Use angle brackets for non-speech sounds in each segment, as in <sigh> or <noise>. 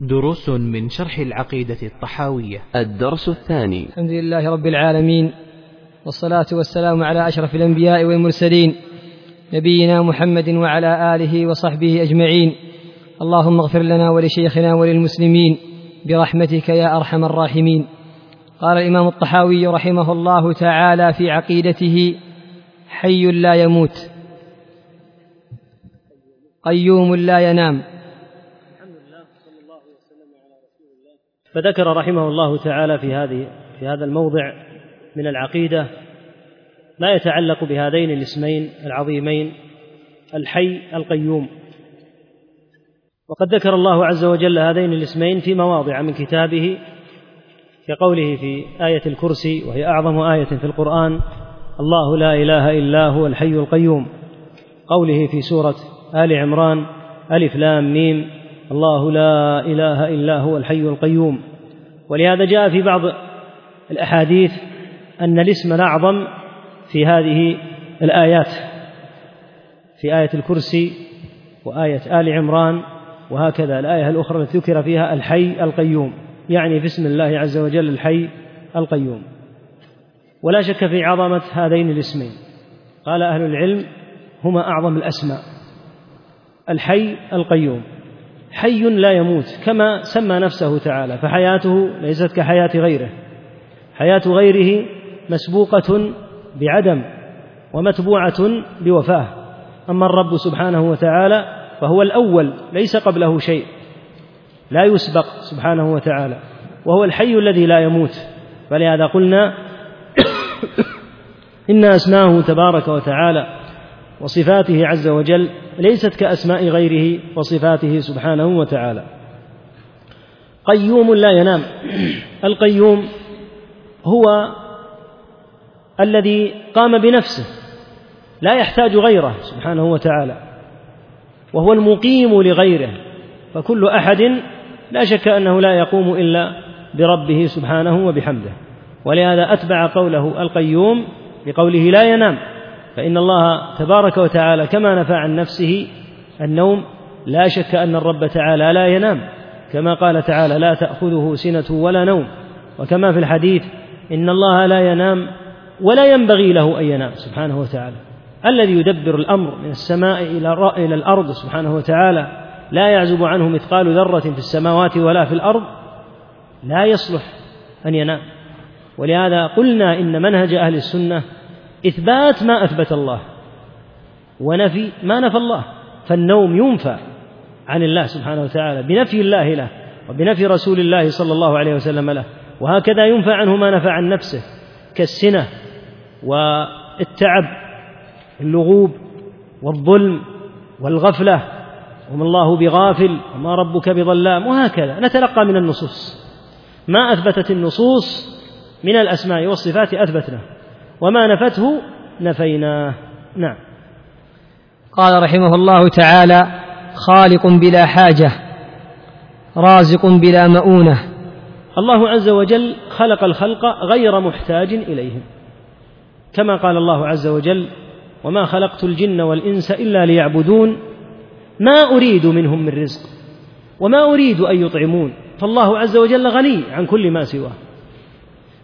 دروس من شرح العقيدة الطحاوية. الدرس الثاني. الحمد لله رب العالمين والصلاة والسلام على أشرف الأنبياء والمرسلين نبينا محمد وعلى آله وصحبه أجمعين. اللهم اغفر لنا ولشيخنا وللمسلمين برحمتك يا أرحم الراحمين. قال الإمام الطحاوي رحمه الله تعالى في عقيدته حي لا يموت قيوم لا ينام. فذكر رحمه الله تعالى في هذه في هذا الموضع من العقيدة ما يتعلق بهذين الاسمين العظيمين الحي القيوم. وقد ذكر الله عز وجل هذين الاسمين في مواضع من كتابه كقوله في آية الكرسي وهي أعظم آية في القرآن الله لا إله إلا هو الحي القيوم قوله في سورة آل عمران ألف لام ميم الله لا إله إلا هو الحي القيوم. ولهذا جاء في بعض الأحاديث أن الاسم الأعظم في هذه الآيات في آية الكرسي وآية آل عمران وهكذا. الآية الأخرى التي ذكر فيها الحي القيوم يعني في اسم الله عز وجل الحي القيوم. ولا شك في عظمة هذين الاسمين. قال أهل العلم هما أعظم الأسماء الحي القيوم. حي لا يموت كما سمى نفسه تعالى فحياته ليست كحياة غيره. حياة غيره مسبوقة بعدم ومتبوعة بوفاه. أما الرب سبحانه وتعالى فهو الأول ليس قبله شيء لا يسبق سبحانه وتعالى وهو الحي الذي لا يموت. فلهذا قلنا <coughs> إن أسماءه تبارك وتعالى وصفاته عز وجل ليست كأسماء غيره وصفاته سبحانه وتعالى. قيوم لا ينام. <clears throat> القيوم هو الذي قام بنفسه لا يحتاج غيره سبحانه وتعالى وهو المقيم لغيره فكل أحد لا شك أنه لا يقوم إلا بربه سبحانه وبحمده. ولهذا أتبع قوله القيوم بقوله لا ينام. فإن الله تبارك وتعالى كما نفى عن نفسه النوم لا شك أن الرب تعالى لا ينام. كما قال تعالى لا تأخذه سنة ولا نوم وكما في الحديث إن الله لا ينام ولا ينبغي له أن ينام سبحانه وتعالى. الذي يدبر الأمر من السماء إلى إلى الأرض سبحانه وتعالى لا يعزب عنه مثقال ذرة في السماوات ولا في الأرض لا يصلح أن ينام. ولهذا قلنا إن منهج أهل السنة إثبات ما أثبت الله ونفي ما نفى الله فالنوم ينفى عن الله سبحانه وتعالى بنفي الله له وبنفي رسول الله صلى الله عليه وسلم له وهكذا ينفى عنه ما نفى عن نفسه كالسنة والتعب اللغوب والظلم والغفلة وما الله بغافل وما ربك بظلام وهكذا نتلقى من النصوص. ما أثبتت النصوص من الأسماء والصفات أثبتنا وما نفته نفيناه. نعم. قال رحمه الله تعالى خالق بلا حاجة رازق بلا مؤونة. الله عز وجل خلق الخلق غير محتاج إليهم. كما قال الله عز وجل وما خلقت الجن والإنس إلا ليعبدون. ما أريد منهم من رزق وما أريد أن يطعمون. فالله عز وجل غني عن كل ما سواه.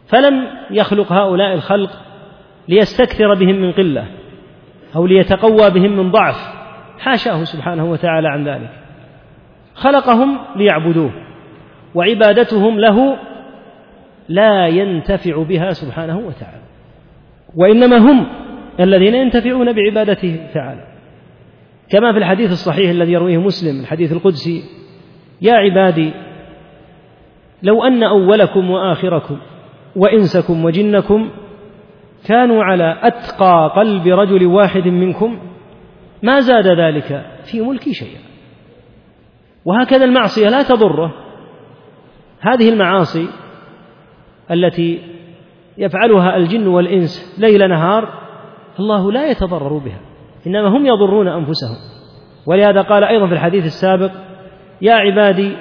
فلم يخلق هؤلاء الخلق ليستكثر بهم من قلة أو ليتقوى بهم من ضعف حاشاه سبحانه وتعالى عن ذلك. خلقهم ليعبدوه وعبادتهم له لا ينتفع بها سبحانه وتعالى وإنما هم الذين ينتفعون بعبادته تعالى. كما في الحديث الصحيح الذي يرويه مسلم الحديث القدسي يا عبادي لو أن أولكم وآخركم وإنسكم وجنكم كانوا على أتقى قلب رجل واحد منكم؟ ما زاد ذلك في ملكي شيئا. وهكذا المعصية لا تضره. هذه المعاصي التي يفعلها الجن والإنس ليل نهار الله لا يتضرر بها. إنما هم يضرون أنفسهم. ولهذا قال أيضا في الحديث السابق يا عبادي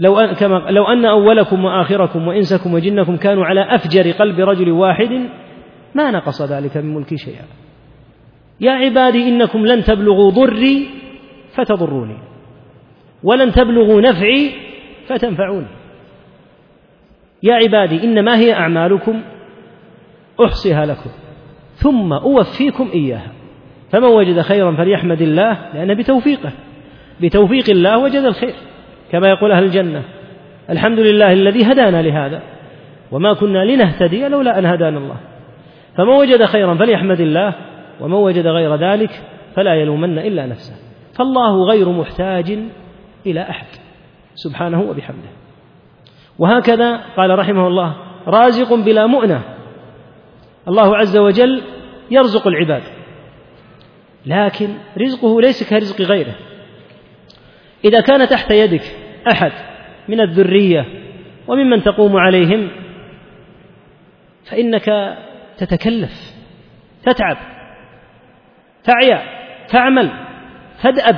لو أن كما لو أن أولكم وآخركم وإنسكم وجنكم كانوا على أفجر قلب رجل واحد ما نقص ذلك من ملكي شيئا. يا عبادي إنكم لن تبلغوا ضري فتضروني ولن تبلغوا نفعي فتنفعوني. يا عبادي إنما هي أعمالكم أحصيها لكم ثم أوفيكم إياها. فمن وجد خيرا فليحمد الله لأن بتوفيقه بتوفيق الله وجد الخير. كما يقول أهل الجنة الحمد لله الذي هدانا لهذا وما كنا لنهتدي لولا أن هدانا الله. فمن وجد خيرا فليحمد الله ومن وجد غير ذلك فلا يلومن إلا نفسه. فالله غير محتاج إلى أحد سبحانه وبحمده. وهكذا قال رحمه الله رازق بلا مؤنة. الله عز وجل يرزق العباد لكن رزقه ليس كرزق غيره. إذا كان تحت يدك أحد من الذرية وممن تقوم عليهم فإنك تتكلف تتعب تعيا تعمل تدأب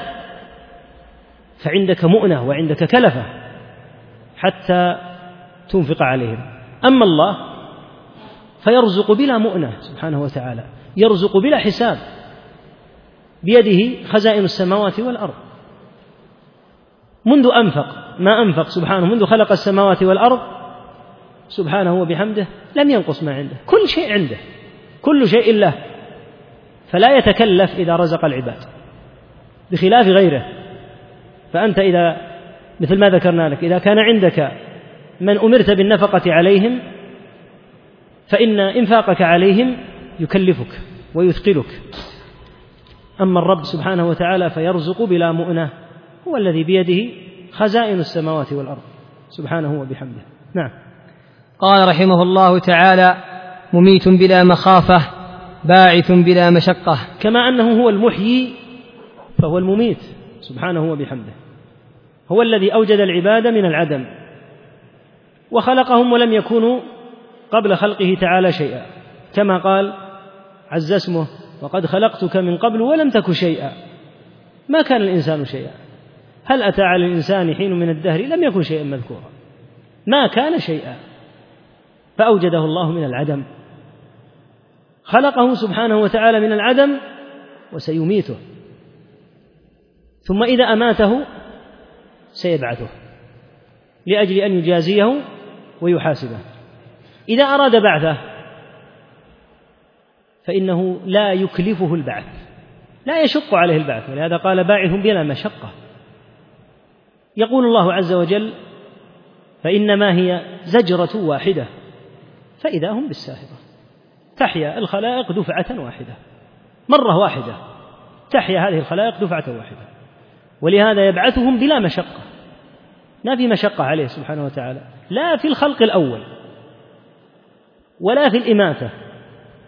فعندك مؤنة وعندك كلفة حتى تنفق عليهم. أما الله فيرزق بلا مؤنة سبحانه وتعالى يرزق بلا حساب بيده خزائن السماوات والأرض. منذ أنفق. ما أنفق سبحانه. منذ خلق السماوات والأرض. سبحانه وبحمده لم ينقص ما عنده. كل شيء عنده. كل شيء له. فلا يتكلف إذا رزق العباد. بخلاف غيره. فأنت إذا مثل ما ذكرنا لك إذا كان عندك من أمرت بالنفقة عليهم فإن إنفاقك عليهم يكلفك ويثقلك. أما الرب سبحانه وتعالى فيرزق بلا مؤنة. هو الذي بيده خزائن السماوات والأرض. سبحانه وبحمده. نعم. قال رحمه الله تعالى مميت بلا مخافة باعث بلا مشقة. كما أنه هو المحيي فهو المميت. سبحانه وبحمده. هو الذي أوجد العباد من العدم. وخلقهم ولم يكونوا قبل خلقه تعالى شيئا. كما قال عز اسمه وقد خلقتك من قبل ولم تك شيئا. ما كان الإنسان شيئا. هل أتى على الإنسان حين من الدهر؟ لم يكن شيئا مذكورا. ما كان شيئا. فأوجده الله من العدم. خلقه سبحانه وتعالى من العدم وسيميته. ثم إذا أماته سيبعثه لأجل أن يجازيه ويحاسبه. إذا أراد بعثه فإنه لا يكلفه البعث لا يشق عليه البعث. ولهذا قال باعث بلا مشقة. يقول الله عز وجل فإنما هي زجرة واحدة فإذا هم بالساهرة. تحيا الخلائق دفعة واحدة مرة واحدة. تحيا هذه الخلائق دفعة واحدة. ولهذا يبعثهم بلا مشقة. ما في مشقة عليه سبحانه وتعالى لا في الخلق الأول ولا في الإماتة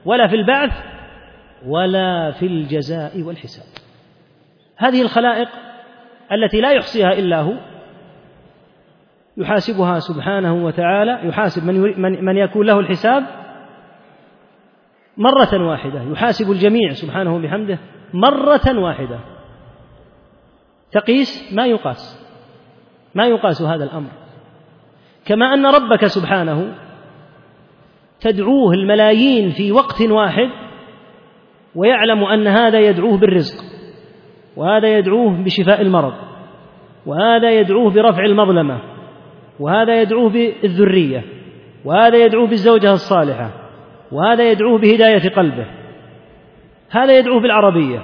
ولا في البعث ولا في الجزاء والحساب. هذه الخلائق التي لا يحصيها إلا هو. يحاسبها سبحانه وتعالى يحاسب من, من, من يكون له الحساب مرة واحدة. يحاسب الجميع سبحانه وبحمده مرة واحدة. تقيس ما يقاس ما يقاس هذا الأمر. كما أن ربك سبحانه تدعوه الملايين في وقت واحد ويعلم أن هذا يدعوه بالرزق. وهذا يدعوه بشفاء المرض وهذا يدعوه برفع المظلمة وهذا يدعوه بالذرية وهذا يدعوه بالزوجة الصالحة وهذا يدعوه بهداية قلبه. هذا يدعوه بالعربية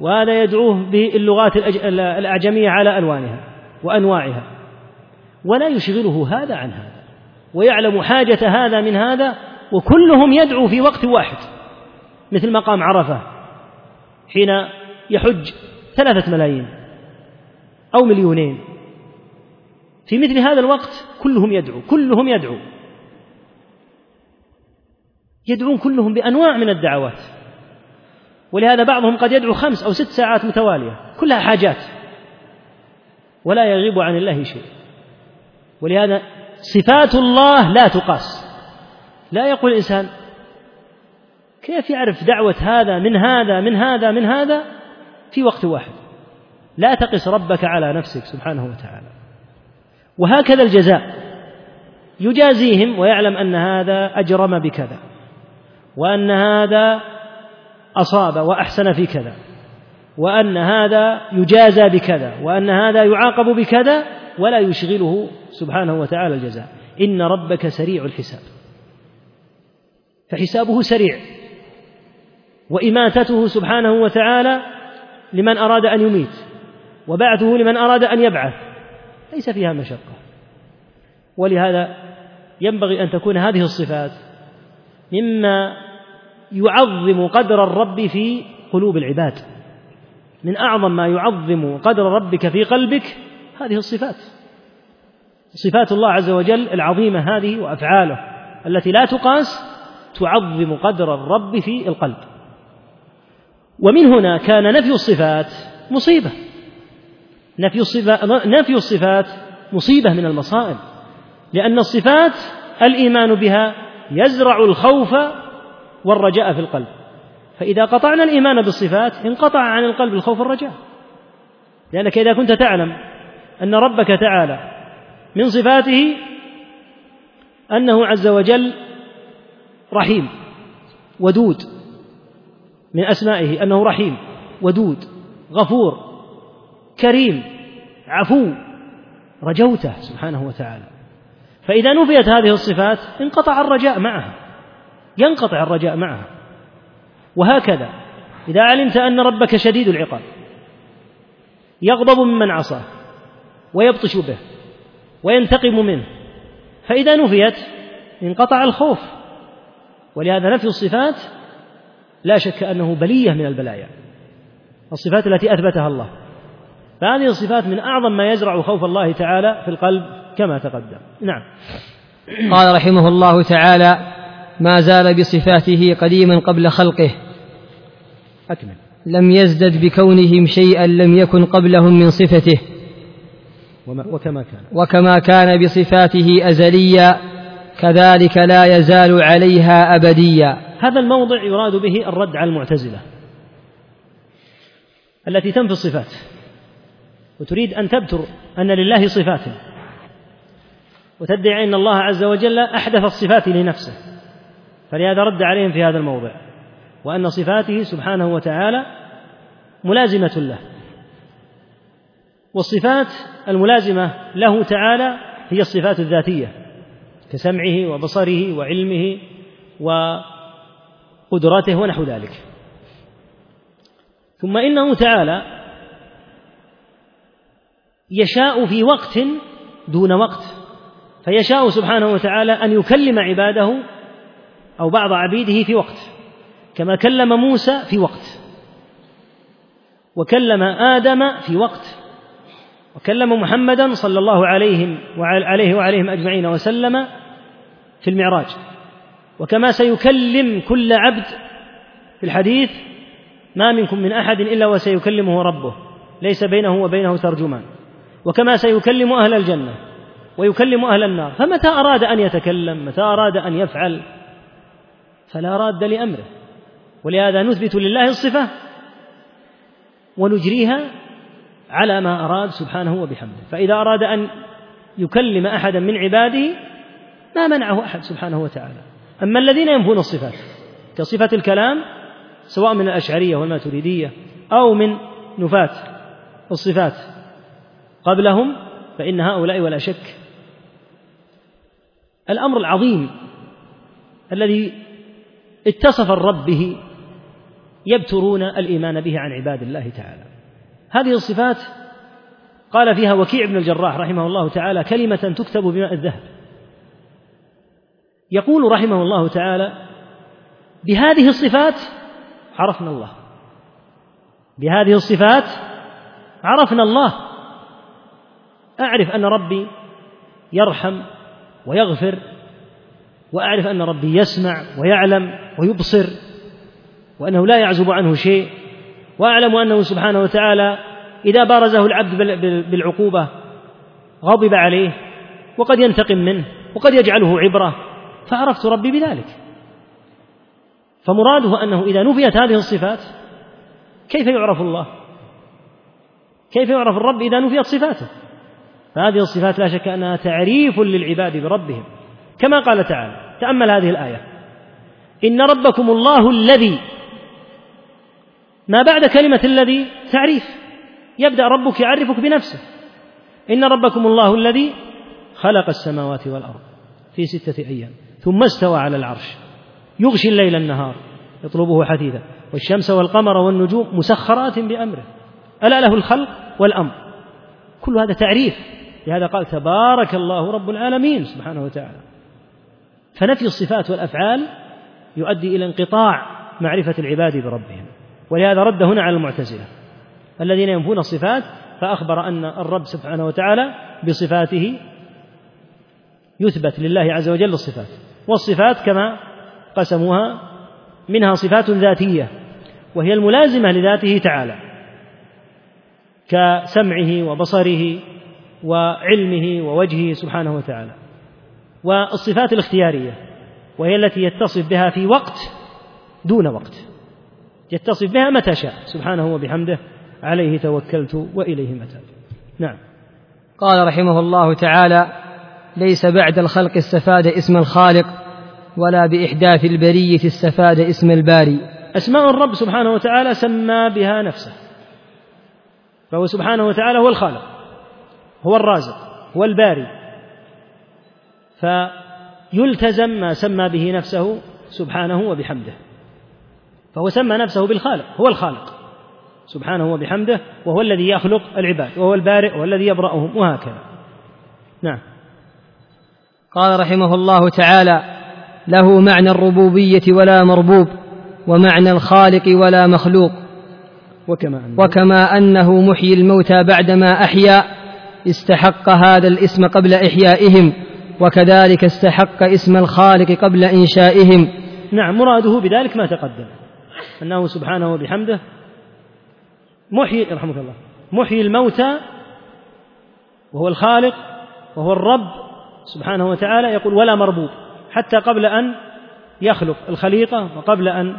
وهذا يدعوه باللغات الأعجمية على ألوانها وأنواعها. ولا يشغله هذا عن هذا ويعلم حاجة هذا من هذا وكلهم يدعو في وقت واحد مثل مقام عرفة حين يحج ثلاثة ملايين أو مليونين. في مثل هذا الوقت كلهم يدعو كلهم يدعو. يدعون كلهم بأنواع من الدعوات. ولهذا بعضهم قد يدعو خمس أو ست ساعات متوالية كلها حاجات. ولا يغيب عن الله شيء. ولهذا صفات الله لا تقاس. لا يقول الإنسان كيف يعرف دعوة هذا من هذا من هذا من هذا؟ في وقت واحد. لا تقس ربك على نفسك سبحانه وتعالى. وهكذا الجزاء. يجازيهم ويعلم أن هذا أجرم بكذا. وأن هذا أصاب وأحسن في كذا. وأن هذا يجازى بكذا. وأن هذا يعاقب بكذا. ولا يشغله سبحانه وتعالى الجزاء. إن ربك سريع الحساب. فحسابه سريع. وإماتته سبحانه وتعالى لمن أراد أن يميت وبعثه لمن أراد أن يبعث. ليس فيها مشقة. ولهذا ينبغي أن تكون هذه الصفات مما يعظم قدر الرب في قلوب العباد. من أعظم ما يعظم قدر ربك في قلبك هذه الصفات. صفات الله عز وجل العظيمة هذه وأفعاله التي لا تقاس تعظم قدر الرب في القلب. ومن هنا كان نفي الصفات مصيبة. نفي الصفات نفي الصفات مصيبة من المصائب لأن الصفات الإيمان بها يزرع الخوف والرجاء في القلب. فإذا قطعنا الإيمان بالصفات انقطع عن القلب الخوف والرجاء. لأنك إذا كنت تعلم أن ربك تعالى من صفاته أنه عز وجل رحيم ودود. من أسمائه أنه رحيم ودود غفور كريم عفو رجوته سبحانه وتعالى. فإذا نفيت هذه الصفات انقطع الرجاء معها ينقطع الرجاء معها. وهكذا إذا علمت أن ربك شديد العقاب يغضب ممن عصاه ويبطش به وينتقم منه فإذا نفيت انقطع الخوف. ولهذا نفي الصفات لا شك أنه بلية من البلايا الصفات التي أثبتها الله. فهذه الصفات من أعظم ما يزرع خوف الله تعالى في القلب كما تقدم. نعم. قال رحمه الله تعالى ما زال بصفاته قديما قبل خلقه أكمل. لم يزدد بكونهم شيئا لم يكن قبلهم من صفته. وكما كان. وكما كان بصفاته أزليا كذلك لا يزال عليها أبديا. هذا الموضع يراد به الرد على المعتزلة التي تنفي الصفات وتريد أن تبتر أن لله صفات وتدعي أن الله عز وجل أحدث الصفات لنفسه فلهذا رد عليهم في هذا الموضع وأن صفاته سبحانه وتعالى ملازمة له والصفات الملازمة له تعالى هي الصفات الذاتية. كسمعه وبصره وعلمه وقدرته ونحو ذلك. ثم إنه تعالى يشاء في وقت دون وقت فيشاء سبحانه وتعالى أن يكلم عباده أو بعض عبيده في وقت كما كلم موسى في وقت وكلم آدم في وقت وكلم محمدا صلى الله عليه وعليه وعليهم أجمعين وسلم في المعراج. وكما سيكلم كل عبد في الحديث ما منكم من أحد إلا وسيكلمه ربه ليس بينه وبينه ترجمان. وكما سيكلم أهل الجنة ويكلم أهل النار. فمتى أراد أن يتكلم؟ متى أراد أن يفعل؟ فلا راد لأمره. ولهذا نثبت لله الصفة ونجريها على ما أراد سبحانه وبحمده. فإذا أراد أن يكلم أحدا من عباده ما منعه أحد سبحانه وتعالى. أما الذين ينفون الصفات كصفة الكلام سواء من الأشعرية والماتريدية أو من نفاة الصفات قبلهم فإن هؤلاء ولا شك الأمر العظيم الذي اتصف الرب به يبترون الإيمان به عن عباد الله تعالى. هذه الصفات قال فيها وكيع بن الجراح رحمه الله تعالى كلمة تكتب بماء الذهب. يقول رحمه الله تعالى بهذه الصفات عرفنا الله. بهذه الصفات عرفنا الله. أعرف أن ربي يرحم ويغفر وأعرف أن ربي يسمع ويعلم ويبصر وأنه لا يعزب عنه شيء وأعلم أنه سبحانه وتعالى إذا بارزه العبد بالعقوبة غضب عليه وقد ينتقم منه وقد يجعله عبرة فعرفت ربي بذلك. فمراده أنه إذا نفيت هذه الصفات كيف يعرف الله؟ كيف يعرف الرب إذا نفيت صفاته؟ فهذه الصفات لا شك أنها تعريف للعباد بربهم. كما قال تعالى تأمل هذه الآية. إن ربكم الله الذي ما بعد كلمة الذي تعريف. يبدأ ربك يعرفك بنفسه. إن ربكم الله الذي خلق السماوات والأرض في ستة أيام. ثم استوى على العرش. يغشي الليل النهار يطلبه حثيثا. والشمس والقمر والنجوم مسخرات بأمره. ألا له الخلق والأمر. كل هذا تعريف. لهذا قال تبارك الله رب العالمين سبحانه وتعالى. فنفي الصفات والأفعال يؤدي إلى انقطاع معرفة العباد بربهم. ولهذا رد هنا على المعتزلة. الذين ينفون الصفات فأخبر أن الرب سبحانه وتعالى بصفاته يثبت لله عز وجل الصفات. والصفات كما قسموها منها صفات ذاتية وهي الملازمة لذاته تعالى كسمعه وبصره وعلمه ووجهه سبحانه وتعالى. والصفات الاختيارية وهي التي يتصف بها في وقت دون وقت يتصف بها متى شاء سبحانه وبحمده عليه توكلت وإليه متاب. نعم. قال رحمه الله تعالى ليس بعد الخلق استفاد اسم الخالق ولا بإحداث البرية استفاد اسم الباري. أسماء الرب سبحانه وتعالى سمى بها نفسه. فهو سبحانه وتعالى هو الخالق هو الرازق هو الباري. فيلتزم ما سمى به نفسه سبحانه وبحمده. فهو سمى نفسه بالخالق هو الخالق سبحانه وبحمده وهو الذي يخلق العباد وهو البارئ والذي يبرأهم وهكذا. نعم. قال رحمه الله تعالى له معنى الربوبية ولا مربوب ومعنى الخالق ولا مخلوق. وكما أنه, وكما أنه محيي الموتى بعدما أحيا استحق هذا الاسم قبل إحيائهم وكذلك استحق اسم الخالق قبل إنشائهم. نعم مراده بذلك ما تقدم. أنه سبحانه وبحمده محيي رحمك الله محيي الموتى وهو الخالق وهو الرب سبحانه وتعالى يقول ولا مربوب حتى قبل أن يخلق الخليقة وقبل أن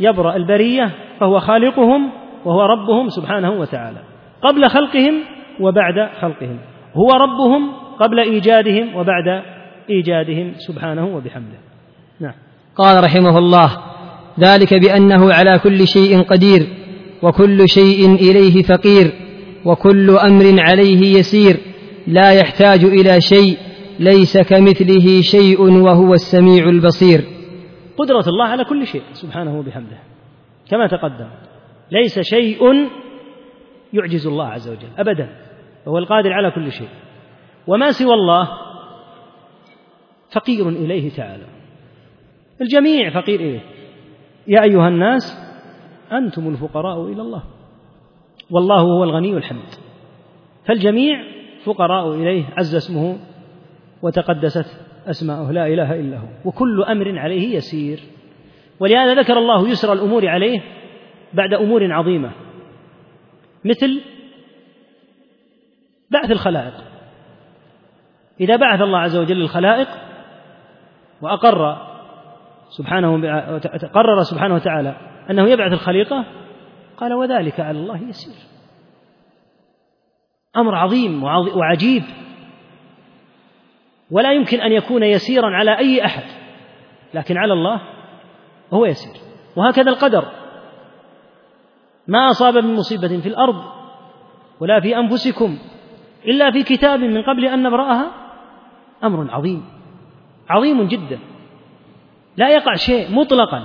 يبرأ البرية فهو خالقهم وهو ربهم سبحانه وتعالى. قبل خلقهم وبعد خلقهم. هو ربهم قبل إيجادهم وبعد إيجادهم سبحانه وبحمده. نعم. قال رحمه الله ذلك بأنه على كل شيء قدير وكل شيء إليه فقير وكل أمر عليه يسير لا يحتاج إلى شيء ليس كمثله شيء وهو السميع البصير. قدرة الله على كل شيء سبحانه وبحمده. كما تقدم ليس شيء يعجز الله عز وجل أبدا. وهو القادر على كل شيء. وما سوى الله فقير إليه تعالى. الجميع فقير إليه. يا أيها الناس أنتم الفقراء إلى الله. والله هو الغني الحميد. فالجميع فقراء إليه عز اسمه وتقدست أسماؤه لا إله إلا هو. وكل أمر عليه يسير. ولهذا ذكر الله يسر الأمور عليه بعد أمور عظيمة. مثل بعث الخلائق. إذا بعث الله عز وجل الخلائق وأقر سبحانه قرر سبحانه وتعالى أنه يبعث الخليقة قال وذلك على الله يسير. أمر عظيم وعجيب. ولا يمكن أن يكون يسيرا على أي أحد لكن على الله هو يسير. وهكذا القدر. ما أصاب من مصيبة في الأرض ولا في أنفسكم إلا في كتاب من قبل أن نبرأها أمر عظيم عظيم جدا. لا يقع شيء مطلقا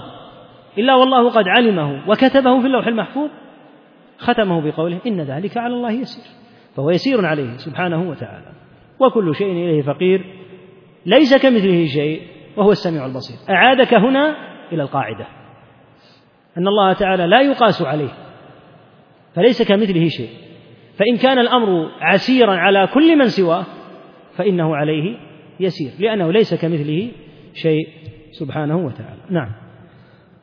إلا والله قد علمه وكتبه في اللوح المحفوظ ختمه بقوله إن ذلك على الله يسير فهو يسير عليه سبحانه وتعالى. وكل شيء إليه فقير ليس كمثله شيء وهو السميع البصير. أعادك هنا إلى القاعدة أن الله تعالى لا يقاس عليه فليس كمثله شيء. فإن كان الأمر عسيرا على كل من سواه فإنه عليه يسير لأنه ليس كمثله شيء سبحانه وتعالى. نعم.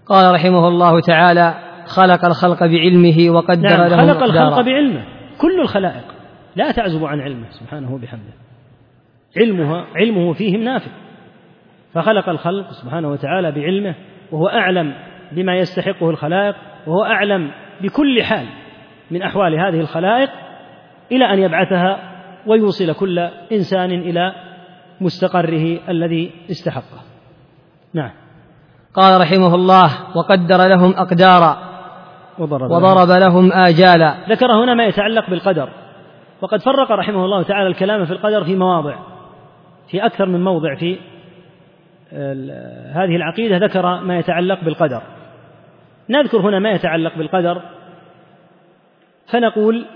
قال رحمه الله تعالى خلق الخلق بعلمه وقدر نعم لهم خلق الخلق. بعلمه كل الخلائق. لا تعزب عن علمه سبحانه وبحمده. علمها علمه فيهم نافع. فخلق الخلق سبحانه وتعالى بعلمه وهو أعلم بما يستحقه الخلائق وهو أعلم بكل حال من أحوال هذه الخلائق إلى أن يبعثها ويوصل كل إنسان إلى مستقره الذي استحقه. نعم. قال رحمه الله وقدر لهم أقدارا وضرب, وضرب لهم آجالا. ذكر هنا ما يتعلق بالقدر. وقد فرق رحمه الله تعالى الكلام في القدر في مواضع. في أكثر من موضع في هذه العقيدة ذكر ما يتعلق بالقدر. نذكر هنا ما يتعلق بالقدر. فنقول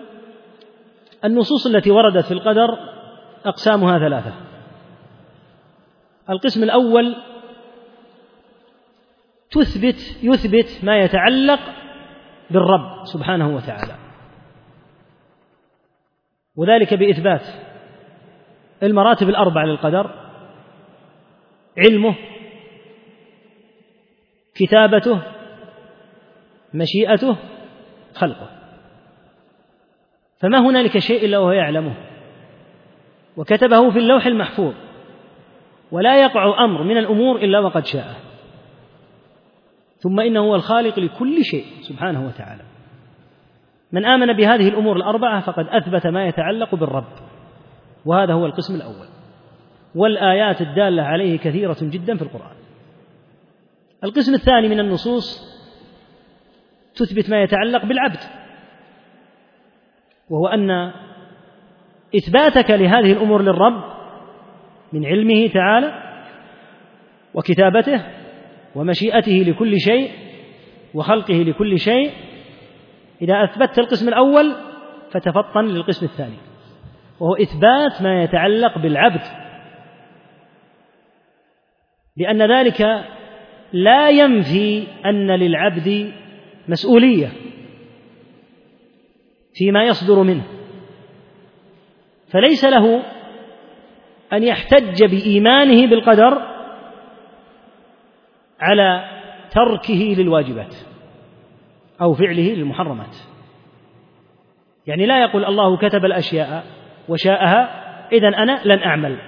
النصوص التي وردت في القدر أقسامها ثلاثة. القسم الأول تثبت يثبت ما يتعلق بالرب سبحانه وتعالى. وذلك بإثبات المراتب الأربع للقدر. علمه كتابته مشيئته خلقه. فما هنالك شيء إلا وهو يعلمه. وكتبه في اللوح المحفوظ. ولا يقع أمر من الأمور إلا وقد شاءه ثم إنه هو الخالق لكل شيء سبحانه وتعالى. من آمن بهذه الأمور الأربعة فقد أثبت ما يتعلق بالرب. وهذا هو القسم الأول. والآيات الدالة عليه كثيرة جدا في القرآن. القسم الثاني من النصوص تثبت ما يتعلق بالعبد وهو أن إثباتك لهذه الأمور للرب من علمه تعالى وكتابته ومشيئته لكل شيء وخلقه لكل شيء إذا أثبتت القسم الأول فتفطن للقسم الثاني. وهو إثبات ما يتعلق بالعبد. لأن ذلك لا ينفي أن للعبد مسؤولية فيما يصدر منه. فليس له أن يحتج بإيمانه بالقدر على تركه للواجبات أو فعله للمحرمات. يعني لا يقول الله كتب الأشياء وشاءها اذا أنا لن أعمل.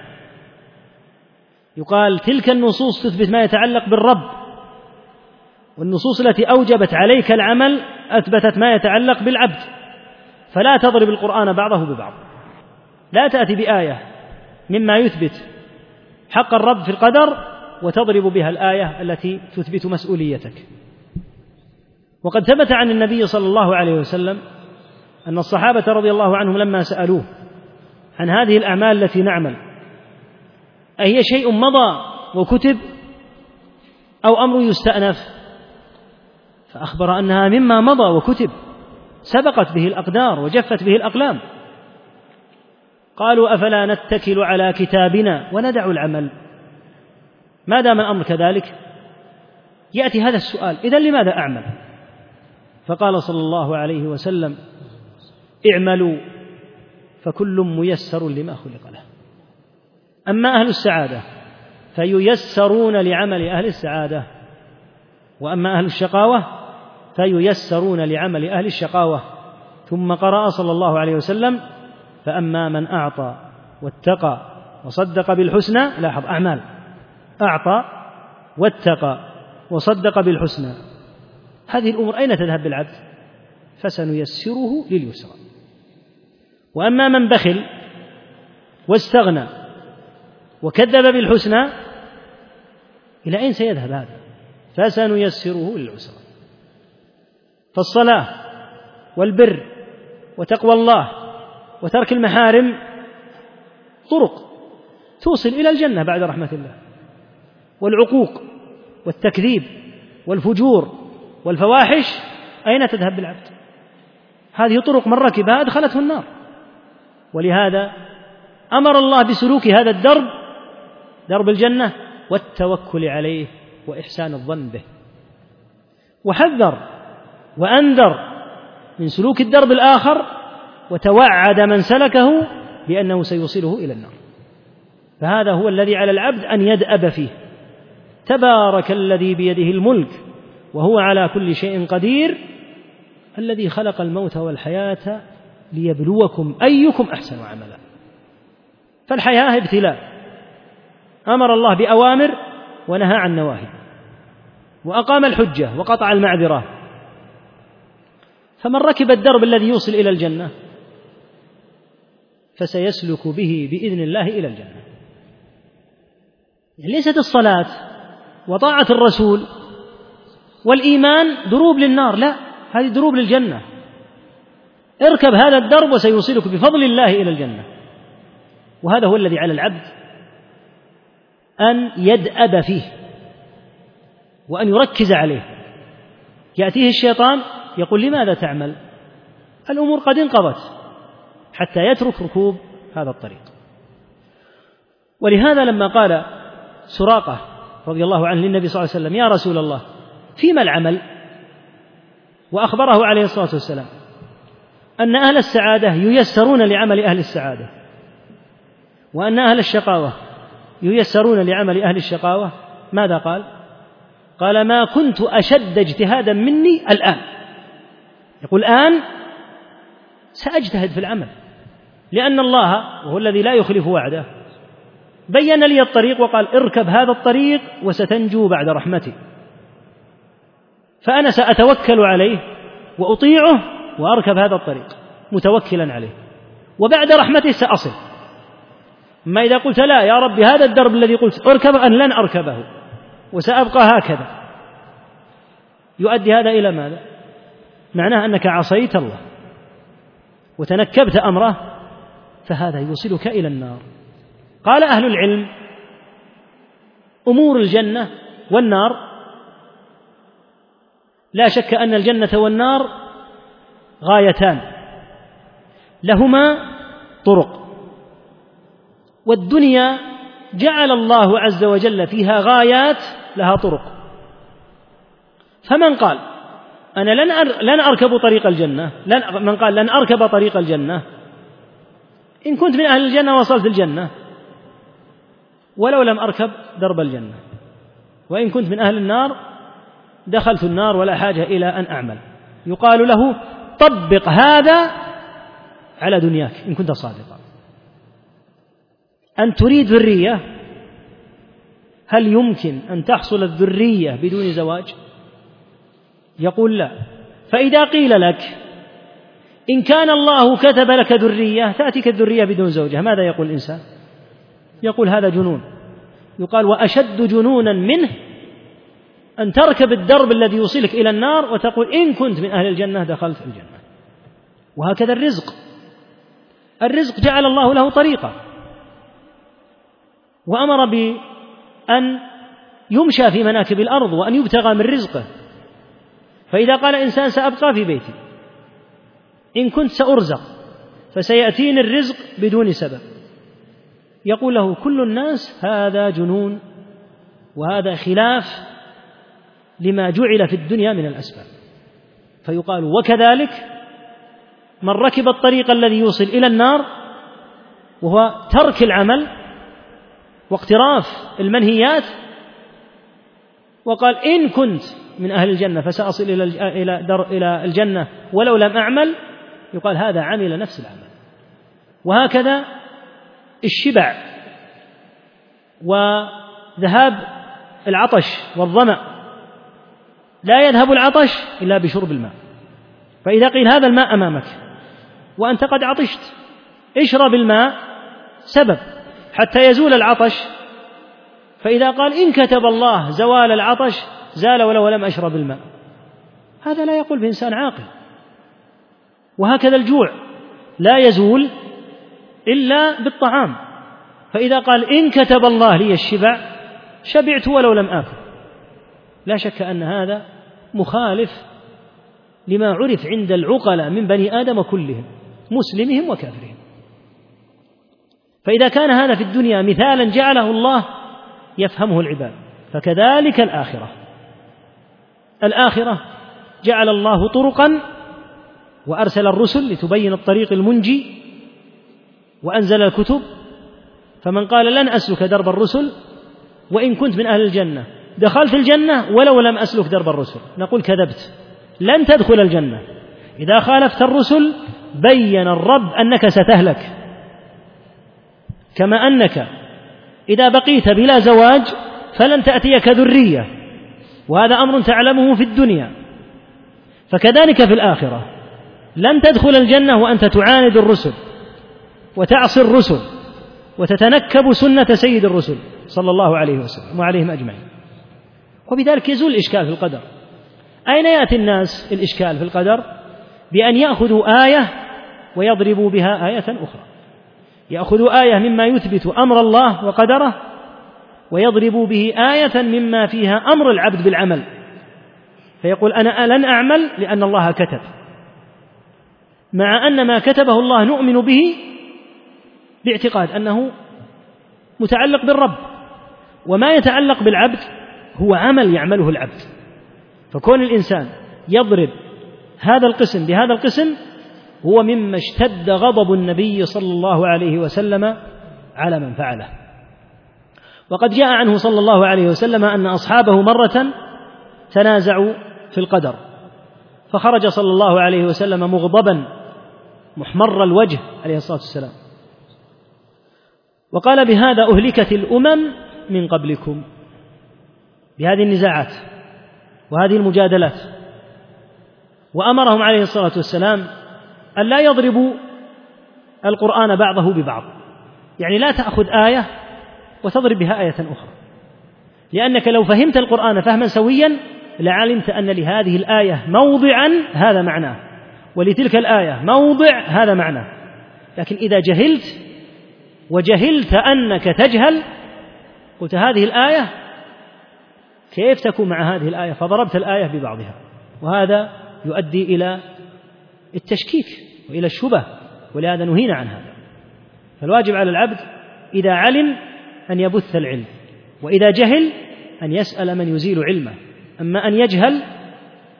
يقال تلك النصوص تثبت ما يتعلق بالرب. والنصوص التي أوجبت عليك العمل أثبتت ما يتعلق بالعبد. فلا تضرب القرآن بعضه ببعض. لا تأتي بآية مما يثبت حق الرب في القدر وتضرب بها الآية التي تثبت مسؤوليتك. وقد ثبت عن النبي صلى الله عليه وسلم أن الصحابة رضي الله عنهم لما سألوه عن هذه الأعمال التي نعمل. أهي شيء مضى وكتب أو أمر يستأنف. فأخبر أنها مما مضى وكتب سبقت به الأقدار وجفت به الأقلام. قالوا أفلا نتكل على كتابنا وندع العمل؟ ما دام الأمر كذلك يأتي هذا السؤال إذا لماذا أعمل؟ فقال صلى الله عليه وسلم اعملوا فكل ميسر لما خلق له. أما أهل السعادة فييسرون لعمل أهل السعادة وأما أهل الشقاوة فييسرون لعمل أهل الشقاوة. ثم قرأ صلى الله عليه وسلم فأما من أعطى واتقى وصدق بالحسنى لاحظ أعمال أعطى واتقى وصدق بالحسنى. هذه الأمور أين تذهب بالعبد فسنيسره لليسرى. وأما من بخل واستغنى وكذب بالحسنى إلى أين سيذهب هذا؟ فسنيسره للعسرى. فالصلاة والبر وتقوى الله وترك المحارم طرق توصل إلى الجنة بعد رحمة الله. والعقوق والتكذيب والفجور والفواحش أين تذهب بالعبد؟ هذه طرق من ركبها أدخلته النار. ولهذا أمر الله بسلوك هذا الدرب درب الجنة والتوكل عليه وإحسان الظن به. وحذر وأنذر من سلوك الدرب الآخر وتوعد من سلكه بأنه سيوصله إلى النار. فهذا هو الذي على العبد أن يدأب فيه. تبارك الذي بيده الملك وهو على كل شيء قدير الذي خلق الموت والحياة ليبلوكم أيكم أحسن عملا. فالحياة ابتلاء. أمر الله بأوامر ونهى عن نواهي. وأقام الحجة وقطع المعذرة. فمن ركب الدرب الذي يوصل إلى الجنة فسيسلك به بإذن الله إلى الجنة. يعني ليست الصلاة وطاعة الرسول والإيمان دروب للنار لا هذه دروب للجنة. اركب هذا الدرب وسيوصلك بفضل الله إلى الجنة. وهذا هو الذي على العبد أن يدأب فيه وأن يركز عليه. يأتيه الشيطان يقول لماذا تعمل؟ الأمور قد انقضت حتى يترك ركوب هذا الطريق. ولهذا لما قال سراقة رضي الله عنه للنبي صلى الله عليه وسلم يا رسول الله فيما العمل؟ وأخبره عليه الصلاة والسلام. أن أهل السعادة ييسرون لعمل أهل السعادة وأن أهل الشقاوة ييسرون لعمل أهل الشقاوة. ماذا قال؟ قال ما كنت أشد اجتهادا مني الآن. يقول الآن سأجتهد في العمل لأن الله وهو الذي لا يخلف وعده بين لي الطريق وقال اركب هذا الطريق وستنجو بعد رحمتي. فأنا سأتوكل عليه وأطيعه وأركب هذا الطريق متوكلا عليه. وبعد رحمته سأصل. ما إذا قلت لا يا رب هذا الدرب الذي قلت أركب أن لن أركبه وسأبقى هكذا. يؤدي هذا إلى ماذا؟ معناه أنك عصيت الله وتنكبت أمره فهذا يوصلك إلى النار. قال أهل العلم أمور الجنة والنار لا شك أن الجنة والنار غايتان. لهما طرق. والدنيا جعل الله عز وجل فيها غايات لها طرق. فمن قال أنا لن لن أركب طريق الجنة لن من قال لن أركب طريق الجنة. إن كنت من أهل الجنة وصلت الجنة. ولو لم أركب درب الجنة. وإن كنت من أهل النار دخلت النار ولا حاجة إلى أن أعمل. يقال له طبق هذا على دنياك إن كنت صادقا. أن تريد ذرية هل يمكن أن تحصل الذرية بدون زواج؟ يقول لا. فإذا قيل لك إن كان الله كتب لك ذرية تأتيك الذرية بدون زوجة ماذا يقول الإنسان؟ يقول هذا جنون. يقال وأشد جنونا منه أن تركب الدرب الذي يوصلك إلى النار وتقول إن كنت من أهل الجنة دخلت الجنة. وهكذا الرزق. الرزق جعل الله له طريقة. وأمر بأن يمشى في مناكب الأرض وأن يبتغى من رزقه. فإذا قال إنسان سأبقى في بيتي. إن كنت سأرزق فسيأتيني الرزق بدون سبب. يقول له كل الناس هذا جنون وهذا خلاف. لما جعل في الدنيا من الأسباب. فيقال وكذلك من ركب الطريق الذي يوصل إلى النار وهو ترك العمل واقتراف المنهيات وقال إن كنت من أهل الجنة فسأصل إلى إلى إلى الجنة ولو لم أعمل يقال هذا عمل نفس العمل. وهكذا الشبع وذهاب العطش والظمأ. لا يذهب العطش إلا بشرب الماء. فإذا قيل هذا الماء أمامك وأنت قد عطشت اشرب الماء سبب حتى يزول العطش. فإذا قال إن كتب الله زوال العطش زال ولو لم أشرب الماء. هذا لا يقول بإنسان عاقل. وهكذا الجوع لا يزول إلا بالطعام. فإذا قال إن كتب الله لي الشبع شبعت ولو لم آكل. لا شك أن هذا مخالف لما عرف عند العقلاء من بني آدم كلهم مسلمهم وكافرهم. فإذا كان هذا في الدنيا مثالا جعله الله يفهمه العباد. فكذلك الآخرة. الآخرة جعل الله طرقا وأرسل الرسل لتبين الطريق المنجي وأنزل الكتب. فمن قال لن أسلك درب الرسل وإن كنت من أهل الجنة. دخلت الجنة ولو لم أسلك درب الرسل. نقول كذبت. لن تدخل الجنة. إذا خالفت الرسل بين الرب أنك ستهلك. كما أنك إذا بقيت بلا زواج فلن تأتيك ذرية. وهذا أمر تعلمه في الدنيا. فكذلك في الآخرة. لن تدخل الجنة وأنت تعاند الرسل. وتعصي الرسل. وتتنكب سنة سيد الرسل. صلى الله عليه وسلم. وعليهم أجمعين. وبذلك يزول الإشكال في القدر. أين يأتي الناس الإشكال في القدر؟ بأن يأخذوا آية ويضربوا بها آية أخرى. يأخذوا آية مما يثبت أمر الله وقدره ويضربوا به آية مما فيها أمر العبد بالعمل. فيقول أنا لن أعمل لأن الله كتب. مع أن ما كتبه الله نؤمن به باعتقاد أنه متعلق بالرب. وما يتعلق بالعبد هو عمل يعمله العبد. فكون الإنسان يضرب هذا القسم بهذا القسم هو مما اشتد غضب النبي صلى الله عليه وسلم على من فعله. وقد جاء عنه صلى الله عليه وسلم أن أصحابه مرة تنازعوا في القدر. فخرج صلى الله عليه وسلم مغضبا محمر الوجه عليه الصلاة والسلام. وقال بهذا أهلكت الأمم من قبلكم. بهذه النزاعات وهذه المجادلات. وأمرهم عليه الصلاة والسلام أن لا يضربوا القرآن بعضه ببعض. يعني لا تأخذ آية وتضرب بها آية أخرى. لأنك لو فهمت القرآن فهما سويا لعلمت أن لهذه الآية موضعا هذا معناه. ولتلك الآية موضع هذا معناه. لكن إذا جهلت وجهلت أنك تجهل قلت هذه الآية كيف تكون مع هذه الآية؟ فضربت الآية ببعضها. وهذا يؤدي إلى التشكيك وإلى الشبه ولهذا نهينا عن هذا. فالواجب على العبد إذا علم أن يبث العلم وإذا جهل أن يسأل من يزيل علمه. أما أن يجهل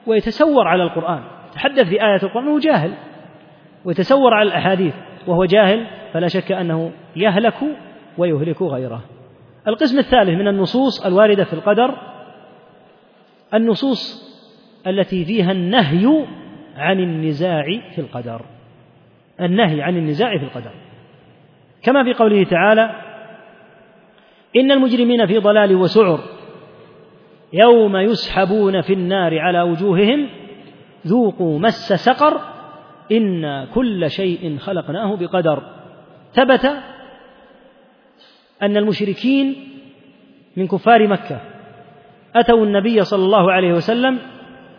ويتسور على القرآن. يتحدث بآية القرآن وهو جاهل ويتسور على الأحاديث وهو جاهل فلا شك أنه يهلك ويهلك غيره. القسم الثالث من النصوص الواردة في القدر النصوص التي فيها النهي عن النزاع في القدر. النهي عن النزاع في القدر. كما في قوله تعالى إن المجرمين في ضلال وسعر يوم يسحبون في النار على وجوههم ذوقوا مس سقر إنا كل شيء خلقناه بقدر. ثبت أن المشركين من كفار مكة أتوا النبي صلى الله عليه وسلم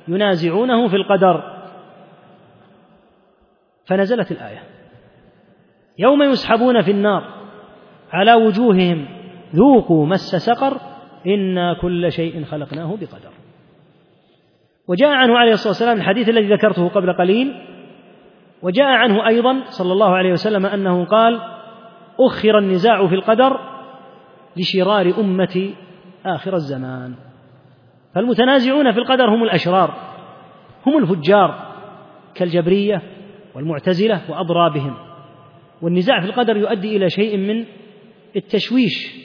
ينازعونه في القدر. فنزلت الآية. يوم يسحبون في النار على وجوههم ذوقوا مس سقر إنا كل شيء خلقناه بقدر. وجاء عنه عليه الصلاة والسلام الحديث الذي ذكرته قبل قليل وجاء عنه أيضا صلى الله عليه وسلم أنه قال أخر النزاع في القدر لشرار أمتي آخر الزمان. فالمتنازعون في القدر هم الأشرار هم الفجار كالجبرية والمعتزلة وأضرابهم. والنزاع في القدر يؤدي إلى شيء من التشويش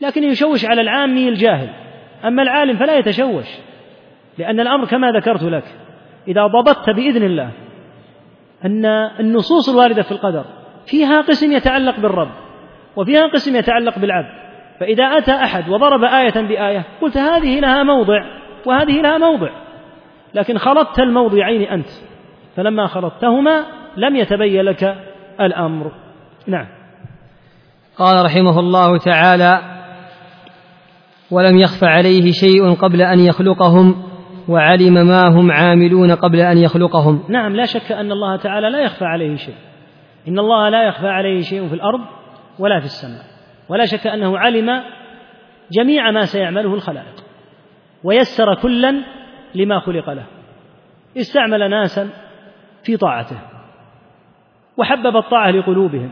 لكن يشوش على العامي الجاهل. أما العالم فلا يتشوش لأن الأمر كما ذكرت لك إذا ضبطت بإذن الله أن النصوص الواردة في القدر فيها قسم يتعلق بالرب وفيها قسم يتعلق بالعبد. فإذا أتى أحد وضرب آية بآية قلت هذه لها موضع وهذه لها موضع. لكن خلطت الموضعين أنت. فلما خلطتهما لم يتبين لك الأمر. نعم. قال رحمه الله تعالى ولم يخف عليه شيء قبل أن يخلقهم وعلم ما هم عاملون قبل أن يخلقهم. نعم لا شك أن الله تعالى لا يخفى عليه شيء. إن الله لا يخفى عليه شيء في الأرض ولا في السماء. ولا شك أنه علم جميع ما سيعمله الخلائق ويسر كلا لما خلق له استعمل ناسا في طاعته وحبب الطاعة لقلوبهم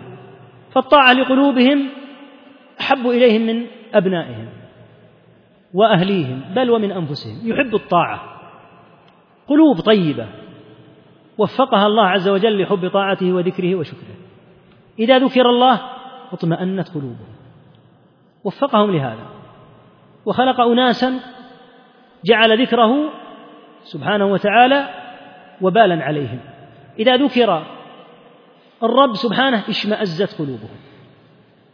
فالطاعة لقلوبهم أحب إليهم من أبنائهم وأهليهم بل ومن أنفسهم يحب الطاعة قلوب طيبة وفقها الله عز وجل لحب طاعته وذكره وشكره إذا ذكر الله اطمأنت قلوبهم. وفقهم لهذا. وخلق اناسا جعل ذكره سبحانه وتعالى وبالا عليهم. إذا ذكر الرب سبحانه اشمأزت قلوبهم.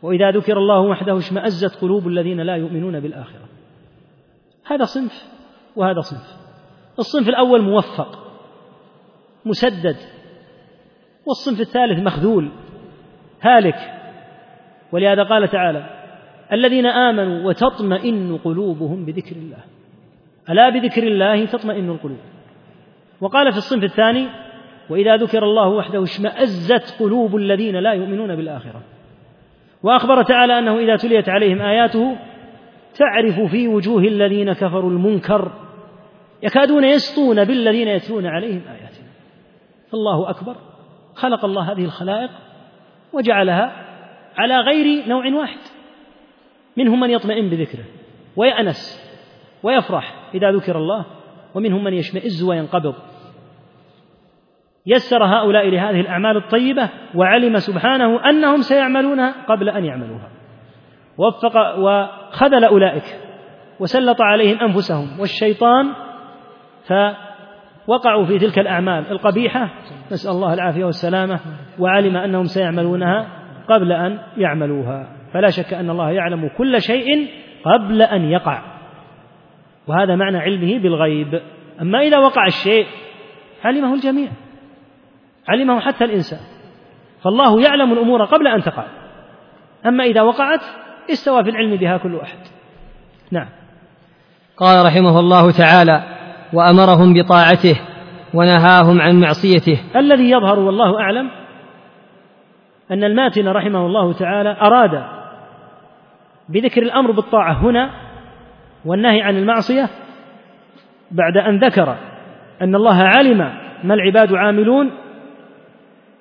وإذا ذكر الله وحده اشمأزت قلوب الذين لا يؤمنون بالآخرة. هذا صنف وهذا صنف. الصنف الأول موفق مسدد. والصنف الثالث مخذول هالك. ولهذا قال تعالى الذين آمنوا وتطمئن قلوبهم بذكر الله. ألا بذكر الله تطمئن القلوب. وقال في الصنف الثاني وإذا ذكر الله وحده اشمأزت قلوب الذين لا يؤمنون بالآخرة. وأخبر تعالى أنه إذا تليت عليهم آياته تعرف في وجوه الذين كفروا المنكر يكادون يسطون بالذين يتلون عليهم آياتنا. فالله أكبر. خلق الله هذه الخلائق وجعلها على غير نوع واحد. منهم من يطمئن بذكره ويأنس ويفرح إذا ذكر الله ومنهم من يشمئز وينقبض. يسر هؤلاء لهذه الأعمال الطيبة وعلم سبحانه أنهم سيعملونها قبل أن يعملوها. وفق وخذل أولئك وسلط عليهم أنفسهم والشيطان فوقعوا في تلك الأعمال القبيحة. نسأل الله العافية والسلامة وعلم أنهم سيعملونها قبل أن يعملوها. فلا شك أن الله يعلم كل شيء قبل أن يقع. وهذا معنى علمه بالغيب. أما إذا وقع الشيء علمه الجميع. علمه حتى الإنسان. فالله يعلم الأمور قبل أن تقع. أما إذا وقعت استوى في العلم بها كل أحد نعم. قال رحمه الله تعالى وأمرهم بطاعته ونهاهم عن معصيته. الذي يظهر والله أعلم أن الماتن رحمه الله تعالى أراد بذكر الأمر بالطاعة هنا والنهي عن المعصية بعد أن ذكر أن الله علم ما العباد عاملون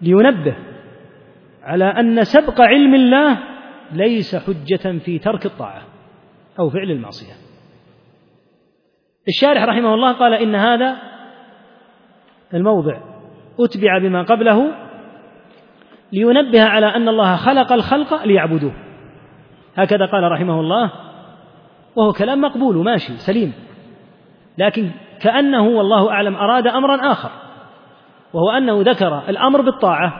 لينبه على أن سبق علم الله ليس حجة في ترك الطاعة أو فعل المعصية. الشارح رحمه الله قال إن هذا الموضع أتبع بما قبله لينبه على أن الله خلق الخلق ليعبدوه. هكذا قال رحمه الله وهو كلام مقبول ماشي سليم لكن كأنه والله أعلم أراد أمرا آخر وهو أنه ذكر الأمر بالطاعة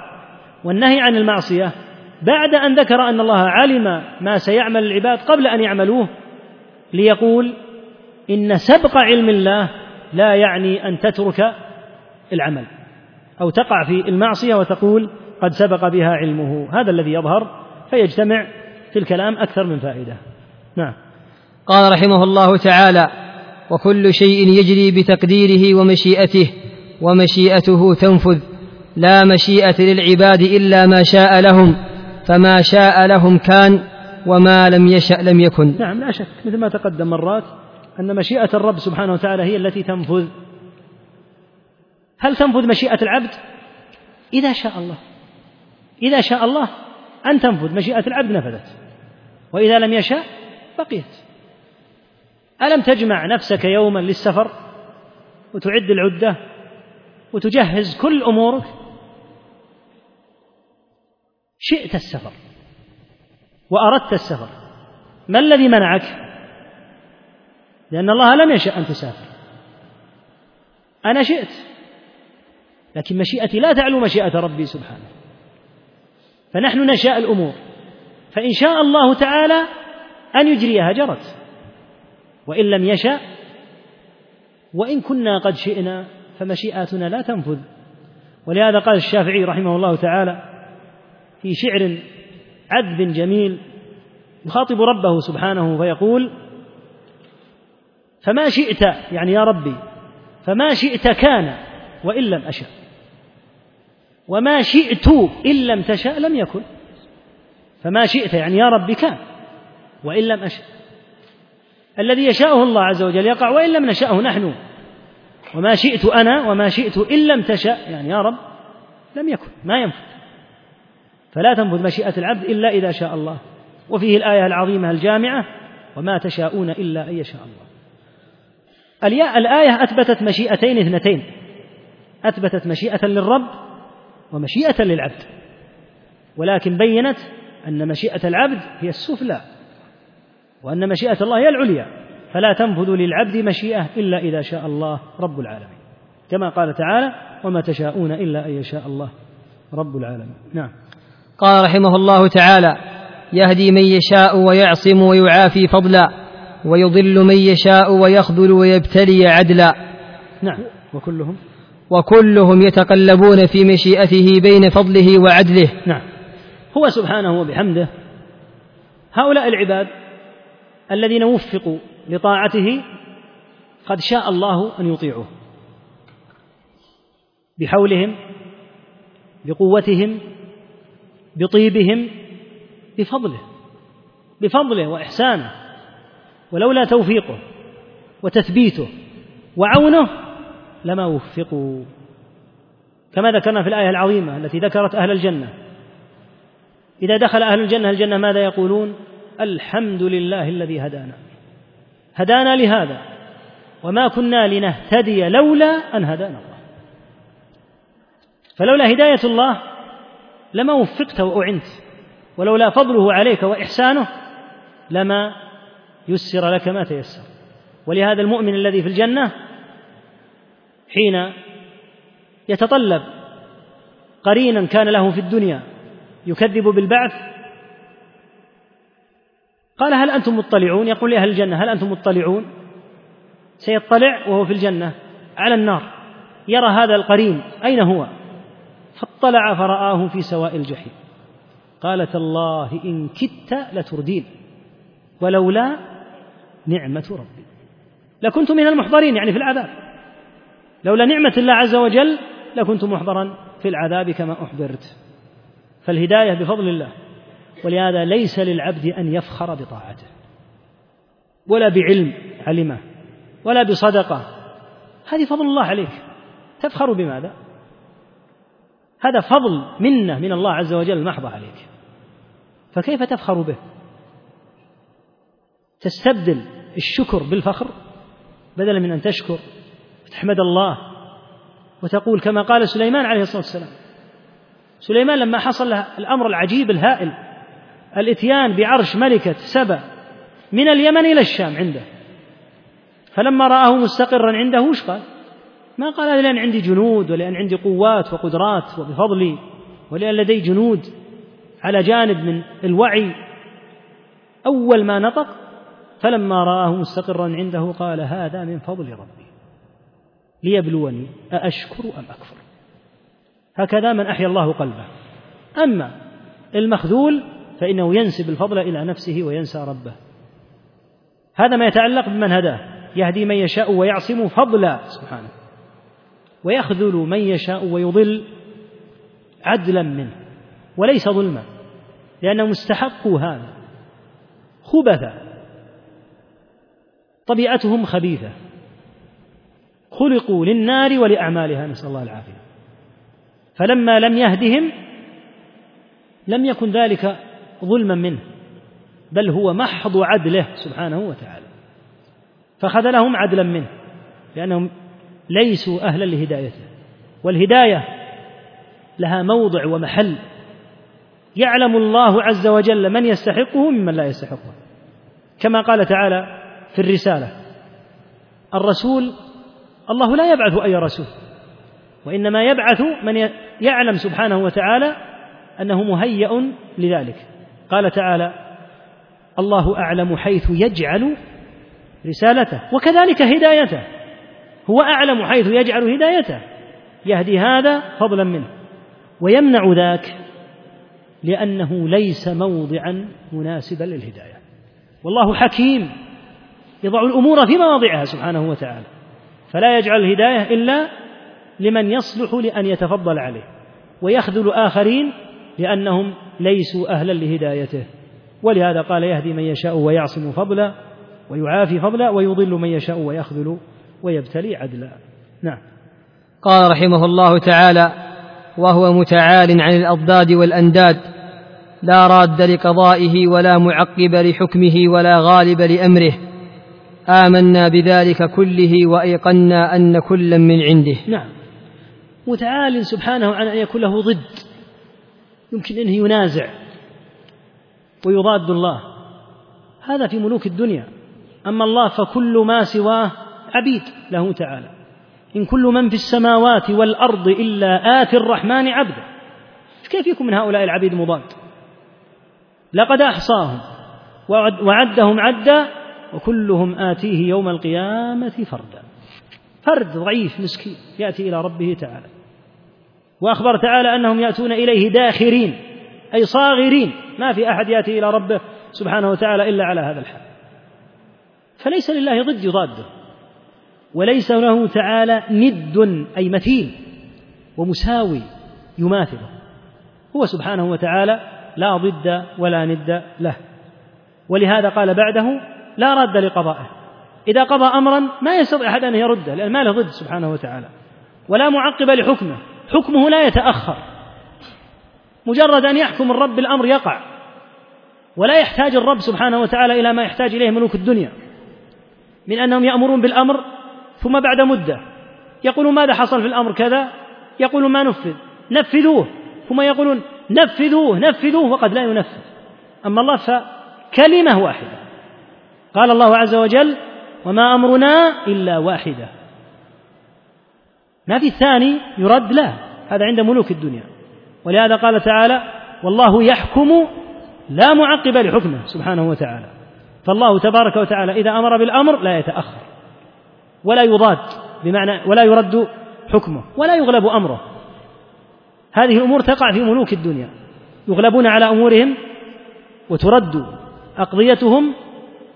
والنهي عن المعصية بعد أن ذكر أن الله علم ما سيعمل العباد قبل أن يعملوه ليقول إن سبق علم الله لا يعني أن تترك العمل أو تقع في المعصية وتقول قد سبق بها علمه هذا الذي يظهر فيجتمع في الكلام أكثر من فائدة. نعم. قال رحمه الله تعالى وكل شيء يجري بتقديره ومشيئته ومشيئته تنفذ. لا مشيئة للعباد إلا ما شاء لهم فما شاء لهم كان وما لم يشأ لم يكن. نعم لا شك. مثل ما تقدم مرات أن مشيئة الرب سبحانه وتعالى هي التي تنفذ. هل تنفذ مشيئة العبد؟ إذا شاء الله. إذا شاء الله أن تنفذ مشيئة العبد نفذت. وإذا لم يشاء بقيت. ألم تجمع نفسك يوما للسفر وتعد العدة وتجهز كل أمورك؟ شئت السفر وأردت السفر. ما الذي منعك؟ لأن الله لم يشأ أن تسافر. أنا شئت لكن مشيئتي لا تعلو مشيئة ربي سبحانه. فنحن نشاء الأمور. فإن شاء الله تعالى أن يجريها جرت. وإن لم يشأ وإن كنا قد شئنا فمشيئاتنا لا تنفذ. ولهذا قال الشافعي رحمه الله تعالى في شعر عذب جميل يخاطب ربه سبحانه فيقول فما شئت يعني يا ربي فما شئت كان وإن لم أشأ. وما شئت إن لم تشأ لم يكن. فما شئت يعني يا ربي كان وإن لم أشأ. الذي يشاءه الله عز وجل يقع وإن لم نشأه نحن. وما شئت أنا وما شئت إن لم تشأ يعني يا رب لم يكن ما ينفذ فلا تنفذ مشيئة العبد إلا إذا شاء الله. وفيه الآية العظيمة الجامعة وما تشاءون إلا أن يشاء الله. الآية أثبتت مشيئتين اثنتين. أثبتت مشيئة للرب ومشيئة للعبد. ولكن بينت أن مشيئة العبد هي السفلى وأن مشيئة الله هي العليا. فلا تنفذ للعبد مشيئة إلا إذا شاء الله رب العالمين. كما قال تعالى وما تشاءون إلا أن يشاء الله رب العالمين. نعم. قال رحمه الله تعالى يهدي من يشاء ويعصم ويعافي فضلا ويضل من يشاء ويخذل ويبتلي عدلا. نعم. وكلهم وكلهم يتقلبون في مشيئته بين فضله وعدله. نعم. هو سبحانه وبحمده هؤلاء العباد الذين وفقوا لطاعته قد شاء الله أن يطيعوه بحولهم بقوتهم بطيبهم بفضله بفضله وإحسانه ولولا توفيقه وتثبيته وعونه لما وفقوا. كما ذكرنا في الآية العظيمة التي ذكرت أهل الجنة. إذا دخل أهل الجنة الجنة ماذا يقولون؟ الحمد لله الذي هدانا. هدانا لهذا. وما كنا لنهتدي لولا أن هدانا الله. فلولا هداية الله لما وفقت وأعنت. ولولا فضله عليك وإحسانه لما يسر لك ما تيسر. ولهذا المؤمن الذي في الجنة حين يتطلب قرينا كان له في الدنيا يكذب بالبعث. قال هل أنتم مطلعون؟ يقول لأهل الجنة هل أنتم مطلعون؟ سيطلع وهو في الجنة على النار يرى هذا القرين أين هو؟ فاطلع فرآه في سواء الجحيم. قال تالله إن كدت لتردين ولولا نعمة ربي. لكنت من المحضرين يعني في العذاب. لولا نعمة الله عز وجل لكنت محضرا في العذاب كما أحضرت فالهداية بفضل الله ولهذا ليس للعبد أن يفخر بطاعته ولا بعلم علمه ولا بصدقة هذه فضل الله عليك تفخر بماذا؟ هذا فضل منة من الله عز وجل محضة عليك فكيف تفخر به؟ تستبدل الشكر بالفخر بدلا من أن تشكر وتحمد الله. وتقول كما قال سليمان عليه الصلاة والسلام سليمان لما حصل له الأمر العجيب الهائل الإتيان بعرش ملكة سبأ من اليمن إلى الشام عنده. فلما رآه مستقرا عنده وش قال؟ ما قال لأن عندي جنود ولأن عندي قوات وقدرات وبفضلي ولأن لدي جنود على جانب من الوعي. أول ما نطق فلما رآه مستقرا عنده قال هذا من فضل ربي. ليبلوني أأشكر أم أكفر؟ هكذا من أحيا الله قلبه. أما المخذول فإنه ينسب الفضل إلى نفسه وينسى ربه. هذا ما يتعلق بمن هداه يهدي من يشاء ويعصم فضلا سبحانه. ويخذل من يشاء ويضل عدلا منه وليس ظلما لأنهم استحقوا هذا. خبثا طبيعتهم خبيثة. خلقوا للنار ولأعمالها نسأل الله العافية. فلما لم يهدهم لم يكن ذلك ظلما منه بل هو محض عدله سبحانه وتعالى. فخذلهم عدلا منه لأنهم ليسوا أهلا لهدايته. والهداية لها موضع ومحل. يعلم الله عز وجل من يستحقه ممن لا يستحقه. كما قال تعالى في الرسالة الرسول الله لا يبعث أي رسول وإنما يبعث من يعلم سبحانه وتعالى أنه مهيأ لذلك. قال تعالى الله أعلم حيث يجعل رسالته وكذلك هدايته هو أعلم حيث يجعل هدايته يهدي هذا فضلا منه ويمنع ذاك لأنه ليس موضعا مناسبا للهداية. والله حكيم يضع الأمور في مواضعها سبحانه وتعالى. فلا يجعل الهداية إلا لمن يصلح لأن يتفضل عليه ويخذل آخرين لأنهم ليسوا أهلا لهدايته. ولهذا قال يهدي من يشاء ويعصم فضلا ويعافي فضلا ويضل من يشاء ويخذل ويبتلي عدلا. نعم. قال رحمه الله تعالى وهو متعال عن الأضداد والأنداد لا راد لقضائه ولا معقب لحكمه ولا غالب لأمره. آمنا بذلك كله وأيقنا أن كلا من عنده. نعم. متعال سبحانه عن أن يكون له ضد. يمكن أنه ينازع ويضاد الله. هذا في ملوك الدنيا. أما الله فكل ما سواه عبيد له تعالى. إن كل من في السماوات والأرض إلا آتي الرحمن عبدا كيف يكون من هؤلاء العبيد مضاد؟ لقد أحصاهم وعدهم عدا وكلهم آتيه يوم القيامة فردا. فرد ضعيف مسكين يأتي إلى ربه تعالى. وأخبر تعالى أنهم يأتون إليه داخرين أي صاغرين. ما في أحد يأتي إلى ربه سبحانه وتعالى إلا على هذا الحال. فليس لله ضد يضاده وليس له تعالى ند أي مثيل ومساوي يماثله. هو سبحانه وتعالى لا ضد ولا ند له. ولهذا قال بعده لا راد لقضائه. إذا قضى أمرا ما يستطيع أحد أن يرده لأن ما له ضد سبحانه وتعالى. ولا معقب لحكمه. حكمه لا يتأخر. مجرد أن يحكم الرب بالأمر يقع. ولا يحتاج الرب سبحانه وتعالى إلى ما يحتاج إليه ملوك الدنيا. من أنهم يأمرون بالأمر ثم بعد مدة. يقولون ماذا حصل في الأمر كذا؟ يقولون ما نفذ. نفذوه. ثم يقولون نفذوه نفذوه وقد لا ينفذ. أما الله فكلمة واحدة. قال الله عز وجل وما أمرنا إلا واحدة. ما في الثاني يرد لا هذا عند ملوك الدنيا. ولهذا قال تعالى والله يحكم لا معقب لحكمه سبحانه وتعالى. فالله تبارك وتعالى إذا أمر بالأمر لا يتأخر ولا يضاد بمعنى ولا يرد حكمه ولا يغلب أمره. هذه الأمور تقع في ملوك الدنيا يغلبون على أمورهم وترد أقضيتهم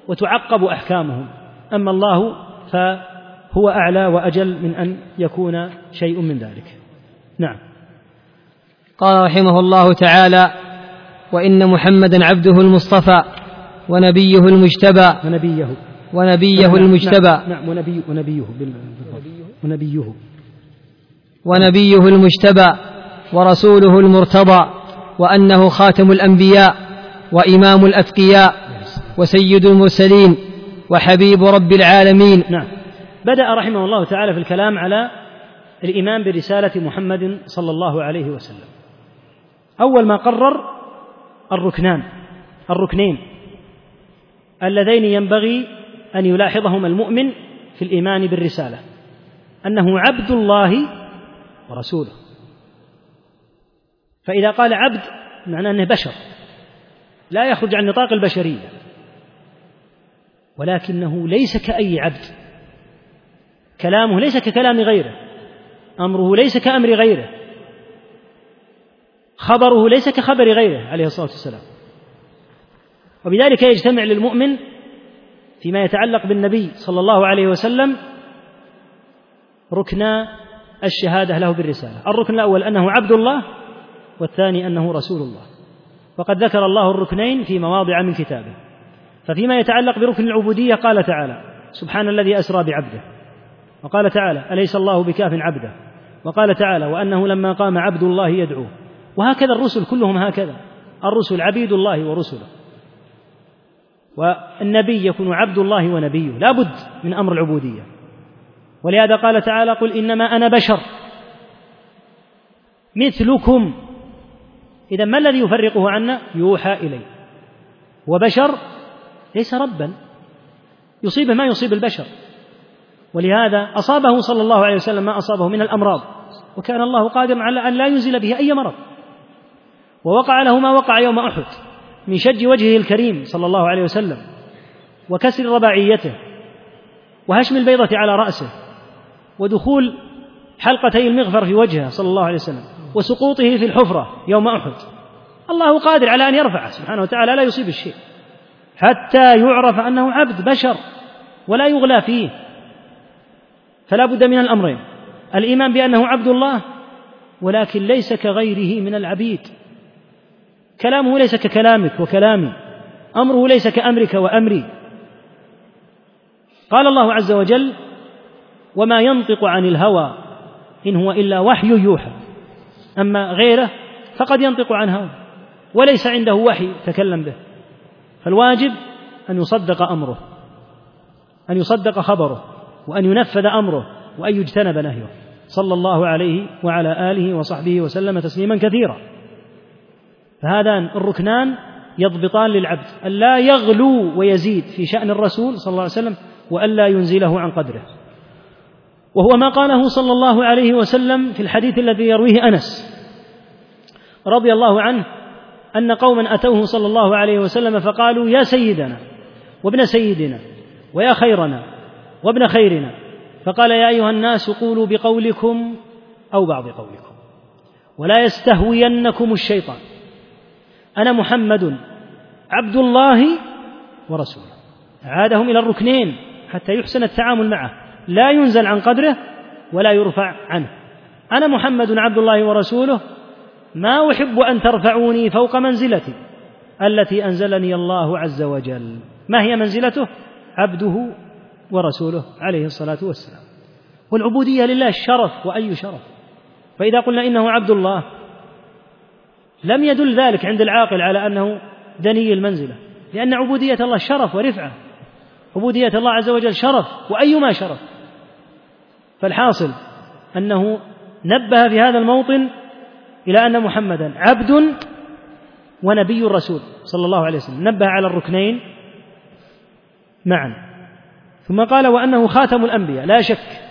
وتعقب أحكامهم. أما الله فهو أعلى وأجل من أن يكون شيء من ذلك. نعم. قال رحمه الله تعالى وإن محمدا عبده المصطفى ونبيه المجتبى. ونبيه. ونبيه نعم المجتبى. نعم, نعم ونبي ونبيه ونبيه. ونبيه المجتبى ورسوله المرتضى وأنه خاتم الأنبياء وإمام الأتقياء وسيد المرسلين وحبيب رب العالمين. نعم. بدأ رحمه الله تعالى في الكلام على الإيمان برسالة محمد صلى الله عليه وسلم. أول ما قرر الركنان الركنين اللذين ينبغي أن يلاحظهما المؤمن في الإيمان بالرسالة أنه عبد الله ورسوله. فإذا قال عبد معناه أنه بشر لا يخرج عن نطاق البشرية. ولكنه ليس كأي عبد. كلامه ليس ككلام غيره. أمره ليس كأمر غيره. خبره ليس كخبر غيره عليه الصلاة والسلام. وبذلك يجتمع للمؤمن فيما يتعلق بالنبي صلى الله عليه وسلم ركنا الشهادة له بالرسالة. الركن الأول أنه عبد الله والثاني أنه رسول الله. وقد ذكر الله الركنين في مواضع من كتابه. ففيما يتعلق بركن العبودية قال تعالى سبحان الذي أسرى بعبده. وقال تعالى أليس الله بكاف عبده؟ وقال تعالى وأنه لما قام عبد الله يدعوه. وهكذا الرسل كلهم هكذا. الرسل عبيد الله ورسله. والنبي يكون عبد الله ونبيه. لا بد من أمر العبودية. ولهذا قال تعالى قل إنما أنا بشر. مثلكم. إذا ما الذي يفرقه عنا؟ يوحى إليه وبشر ليس ربا. يصيبه ما يصيب البشر. ولهذا أصابه صلى الله عليه وسلم ما أصابه من الأمراض. وكان الله قادرا على أن لا ينزل به أي مرض. ووقع له ما وقع يوم أحد من شج وجهه الكريم صلى الله عليه وسلم وكسر رباعيته وهشم البيضة على رأسه ودخول حلقتي المغفر في وجهه صلى الله عليه وسلم وسقوطه في الحفرة يوم أحد. الله قادر على أن يرفعه. سبحانه وتعالى لا يصيب الشيء. حتى يعرف أنه عبد بشر ولا يغلى فيه. فلا بد من الأمرين. الإيمان بأنه عبد الله ولكن ليس كغيره من العبيد. كلامه ليس ككلامك وكلامي. أمره ليس كأمرك وأمري. قال الله عز وجل وما ينطق عن الهوى إن هو إلا وحي يوحى. أما غيره فقد ينطق عن هوى وليس عنده وحي تكلم به. فالواجب أن يصدق أمره أن يصدق خبره وأن ينفذ أمره وأن يجتنب نهيه. صلى الله عليه وعلى آله وصحبه وسلم تسليما كثيرا. فهذان الركنان يضبطان للعبد ألا يغلو ويزيد في شأن الرسول صلى الله عليه وسلم وألا ينزله عن قدره. وهو ما قاله صلى الله عليه وسلم في الحديث الذي يرويه أنس رضي الله عنه أن قوما أتوه صلى الله عليه وسلم فقالوا يا سيدنا وابن سيدنا ويا خيرنا وابن خيرنا فقال يا أيها الناس قولوا بقولكم أو بعض قولكم ولا يستهوينكم الشيطان أنا محمد عبد الله ورسوله عادهم إلى الركنين حتى يحسن التعامل معه لا ينزل عن قدره ولا يرفع عنه أنا محمد عبد الله ورسوله ما أحب أن ترفعوني فوق منزلتي التي أنزلني الله عز وجل. ما هي منزلته؟ عبده ورسوله عليه الصلاة والسلام. والعبودية لله الشرف وأي شرف. فإذا قلنا إنه عبد الله لم يدل ذلك عند العاقل على أنه دني المنزلة لأن عبودية الله شرف ورفعة. عبودية الله عز وجل شرف وأيما شرف. فالحاصل أنه نبه في هذا الموطن إلى أن محمدا عبد ونبي الرسول صلى الله عليه وسلم. نبه على الركنين معا. ثم قال وأنه خاتم الأنبياء. لا شك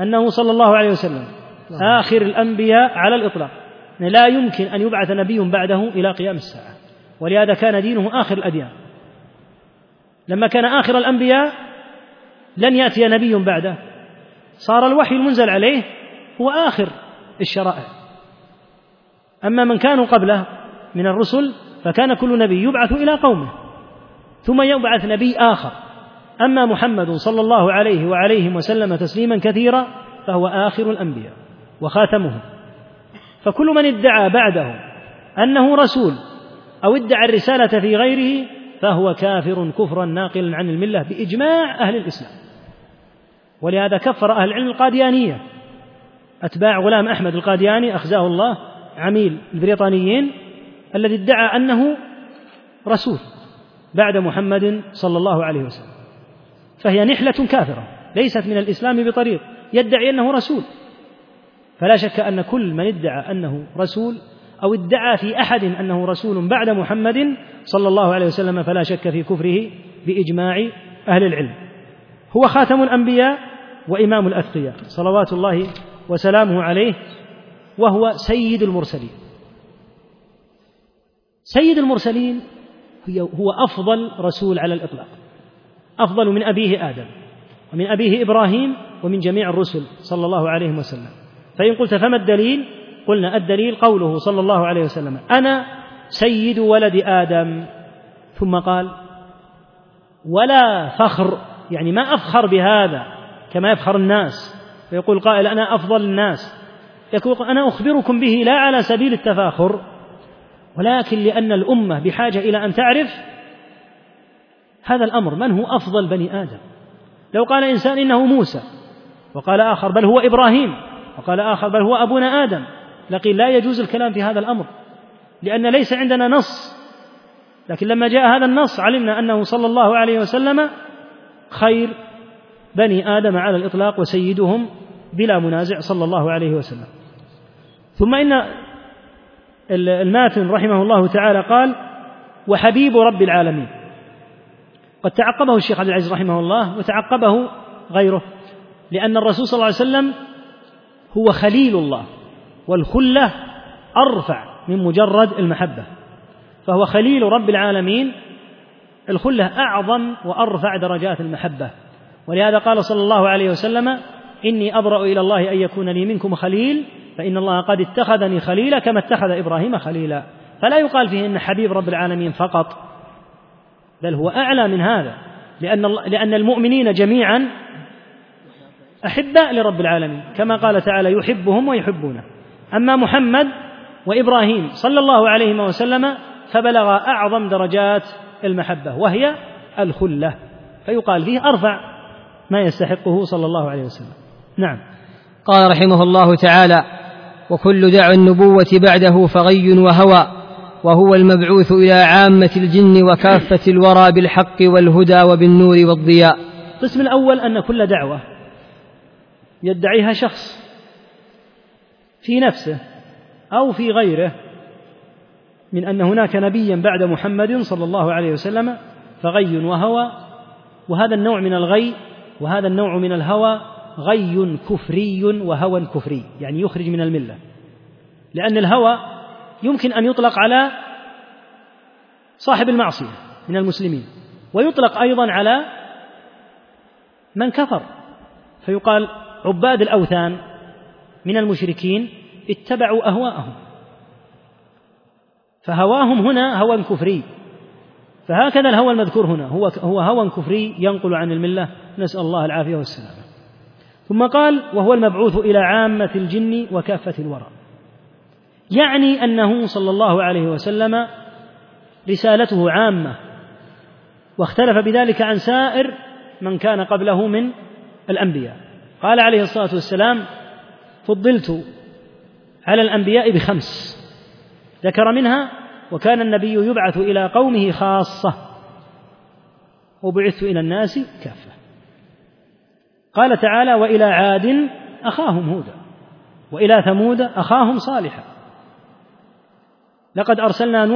أنه صلى الله عليه وسلم آخر الأنبياء على الإطلاق. لا يمكن أن يبعث نبي بعده إلى قيام الساعة. ولهذا كان دينه آخر الأديان. لما كان آخر الأنبياء لن يأتي نبي بعده. صار الوحي المنزل عليه هو آخر الشرائع. أما من كانوا قبله من الرسل فكان كل نبي يبعث إلى قومه ثم يبعث نبي آخر. أما محمد صلى الله عليه وعليهم وسلم تسليما كثيرا فهو آخر الأنبياء وخاتمهم. فكل من ادعى بعده أنه رسول أو ادعى الرسالة في غيره فهو كافر كفرا ناقلا عن الملة بإجماع أهل الإسلام. ولهذا كفر أهل العلم القاديانية. أتباع غلام أحمد القادياني أخزاه الله عميل البريطانيين الذي ادعى أنه رسول بعد محمد صلى الله عليه وسلم. فهي نحلة كافرة ليست من الإسلام بطريق يدعي أنه رسول. فلا شك أن كل من ادعى أنه رسول أو ادعى في أحد أنه رسول بعد محمد صلى الله عليه وسلم فلا شك في كفره بإجماع أهل العلم. هو خاتم الأنبياء وإمام الأتقياء صلوات الله وسلامه عليه وهو سيد المرسلين. سيد المرسلين هو أفضل رسول على الإطلاق. أفضل من أبيه آدم ومن أبيه إبراهيم ومن جميع الرسل صلى الله عليه وسلم. فإن قلت فما الدليل؟ قلنا الدليل قوله صلى الله عليه وسلم أنا سيد ولد آدم. ثم قال ولا فخر يعني ما أفخر بهذا كما يفخر الناس. فيقول قائل أنا أفضل الناس. يقول أنا أخبركم به لا على سبيل التفاخر ولكن لأن الأمة بحاجة إلى أن تعرف هذا الأمر من هو أفضل بني آدم؟ لو قال إنسان إنه موسى وقال آخر بل هو إبراهيم وقال آخر بل هو أبونا آدم لقيل لا يجوز الكلام في هذا الأمر لأن ليس عندنا نص. لكن لما جاء هذا النص علمنا أنه صلى الله عليه وسلم خير بني آدم على الإطلاق وسيدهم بلا منازع صلى الله عليه وسلم. ثم إن الماتن رحمه الله تعالى قال وحبيب رب العالمين. قد تعقبه الشيخ عبد العزيز رحمه الله وتعقبه غيره لأن الرسول صلى الله عليه وسلم هو خليل الله والخلة أرفع من مجرد المحبة فهو خليل رب العالمين. الخلة أعظم وأرفع درجات المحبة. ولهذا قال صلى الله عليه وسلم إني أبرأ إلى الله أن يكون لي منكم خليل فإن الله قد اتخذني خليلا كما اتخذ إبراهيم خليلا. فلا يقال فيه إن حبيب رب العالمين فقط. بل هو أعلى من هذا. لأن, لأن المؤمنين جميعا أحباء لرب العالمين. كما قال تعالى يحبهم ويحبونه. أما محمد وإبراهيم صلى الله عليه وسلم فبلغ أعظم درجات المحبة وهي الخلة. فيقال فيه أرفع ما يستحقه صلى الله عليه وسلم. نعم. قال رحمه الله تعالى وكل دعوى النبوة بعده فغي وهوى وهو المبعوث إلى عامة الجن وكافة الورى بالحق والهدى وبالنور والضياء. القسم الأول أن كل دعوة يدعيها شخص في نفسه أو في غيره من أن هناك نبيا بعد محمد صلى الله عليه وسلم فغي وهوى وهذا النوع من الغي وهذا النوع من الهوى غي كفري وهوى كفري يعني يخرج من الملة. لأن الهوى يمكن أن يطلق على صاحب المعصية من المسلمين ويطلق أيضا على من كفر. فيقال عباد الأوثان من المشركين اتبعوا أهواءهم. فهواهم هنا هوى كفري. فهكذا الهوى المذكور هنا هو هو هوى كفري ينقل عن الملة. نسأل الله العافية والسلامة. ثم قال وهو المبعوث إلى عامة الجن وكافة الورى. يعني أنه صلى الله عليه وسلم رسالته عامة واختلف بذلك عن سائر من كان قبله من الأنبياء. قال عليه الصلاة والسلام فضلت على الأنبياء بخمس ذكر منها وكان النبي يبعث إلى قومه خاصة وبعثت إلى الناس كافة. قال تعالى وإلى عاد أخاهم هودا وإلى ثمود أخاهم صالحا. لقد أرسلنا نوح